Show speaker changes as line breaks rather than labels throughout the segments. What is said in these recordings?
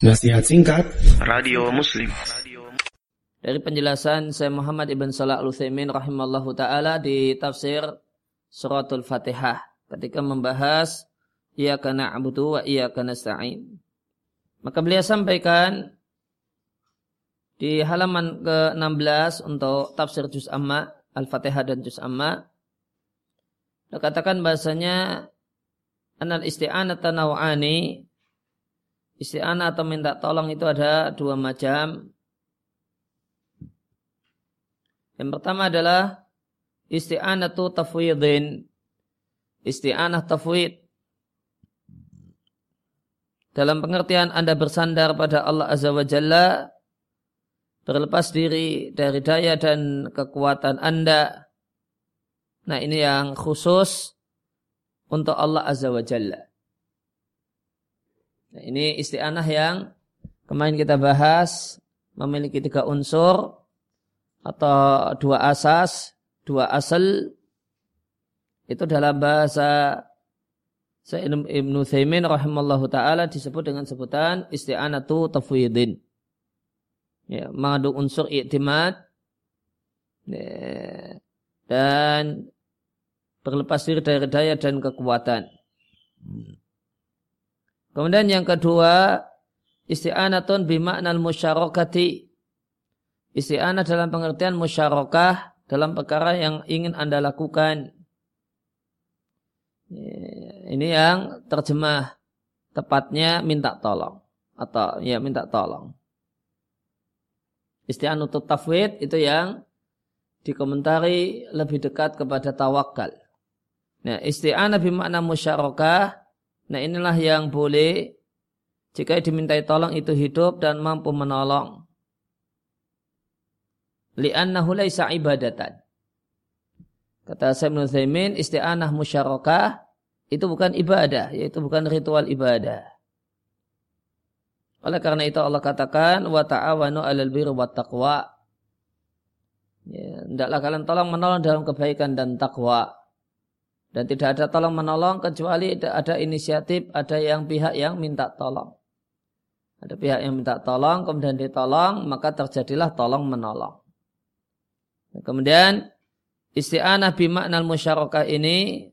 Nasihat singkat
Radio Muslim
Dari penjelasan saya Muhammad Ibn Salah Al-Uthaymin rahimallahu ta'ala di tafsir suratul Fatihah ketika membahas Iyaka na'budu wa iyaka nasta'in. Maka beliau sampaikan di halaman ke-16 untuk tafsir Juz Amma, Al-Fatihah dan Juz Amma. Katakan bahasanya anal isti'anata naw'ani Isti'anah atau minta tolong itu ada dua macam. Yang pertama adalah isti'anatu tafwidin. Isti'anah tafwid. Dalam pengertian Anda bersandar pada Allah Azza wa Jalla, berlepas diri dari daya dan kekuatan Anda. Nah ini yang khusus untuk Allah Azza wa Jalla. Nah, ini isti'anah yang kemarin kita bahas memiliki tiga unsur atau dua asas, dua asal itu dalam bahasa Sayyid Ibn Thaymin rahimallahu ta'ala disebut dengan sebutan isti'anatu tafwidin. Ya, mengandung unsur i'timad ya, dan berlepas diri dari daya dan kekuatan. Kemudian yang kedua, isti'anatun bimaknal musyarakati. Isti'anah dalam pengertian musyarakah dalam perkara yang ingin Anda lakukan. Ini yang terjemah tepatnya minta tolong atau ya minta tolong. Isti'anatut tafwid itu yang dikomentari lebih dekat kepada tawakal. Nah, isti'anah bimakna musyarakah Nah inilah yang boleh jika dimintai tolong itu hidup dan mampu menolong. Li'annahu laisa ibadatan. Kata Syekh Ibn isti'anah musyarakah itu bukan ibadah, yaitu bukan ritual ibadah. Oleh karena itu Allah katakan wa ta'awanu 'alal birri wat taqwa. Ya, kalian tolong menolong dalam kebaikan dan takwa. Dan tidak ada tolong menolong kecuali ada inisiatif, ada yang pihak yang minta tolong. Ada pihak yang minta tolong, kemudian ditolong, maka terjadilah tolong menolong. Kemudian isti'anah bimaknal musyarakah ini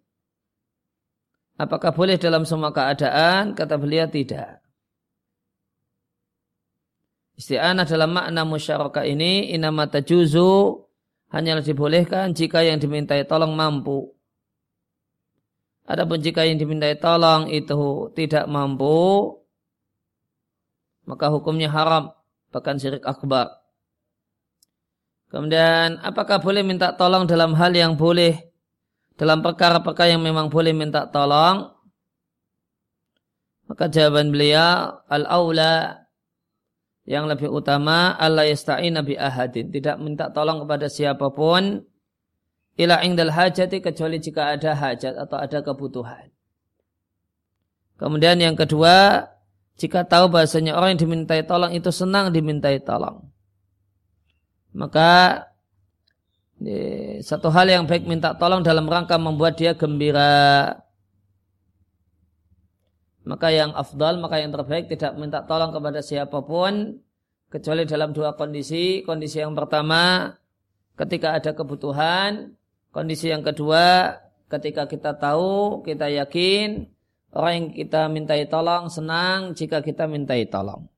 apakah boleh dalam semua keadaan? Kata beliau tidak. Isti'anah dalam makna musyarakah ini inamata juzu hanyalah dibolehkan jika yang dimintai tolong mampu. Adapun jika yang dimintai tolong itu tidak mampu, maka hukumnya haram, bahkan syirik akbar. Kemudian, apakah boleh minta tolong dalam hal yang boleh, dalam perkara-perkara yang memang boleh minta tolong? Maka jawaban beliau, al-awla, yang lebih utama, Allah yasta'ina bi ahadin. Tidak minta tolong kepada siapa pun, ila indal hajati kecuali jika ada hajat atau ada kebutuhan. Kemudian yang kedua, jika tahu bahasanya orang yang dimintai tolong itu senang dimintai tolong. Maka satu hal yang baik minta tolong dalam rangka membuat dia gembira. Maka yang afdal, maka yang terbaik tidak minta tolong kepada siapa pun kecuali dalam dua kondisi. Kondisi yang pertama, ketika ada kebutuhan, Kondisi yang kedua, ketika kita tahu, kita yakin, orang yang kita mintai tolong senang jika kita mintai tolong.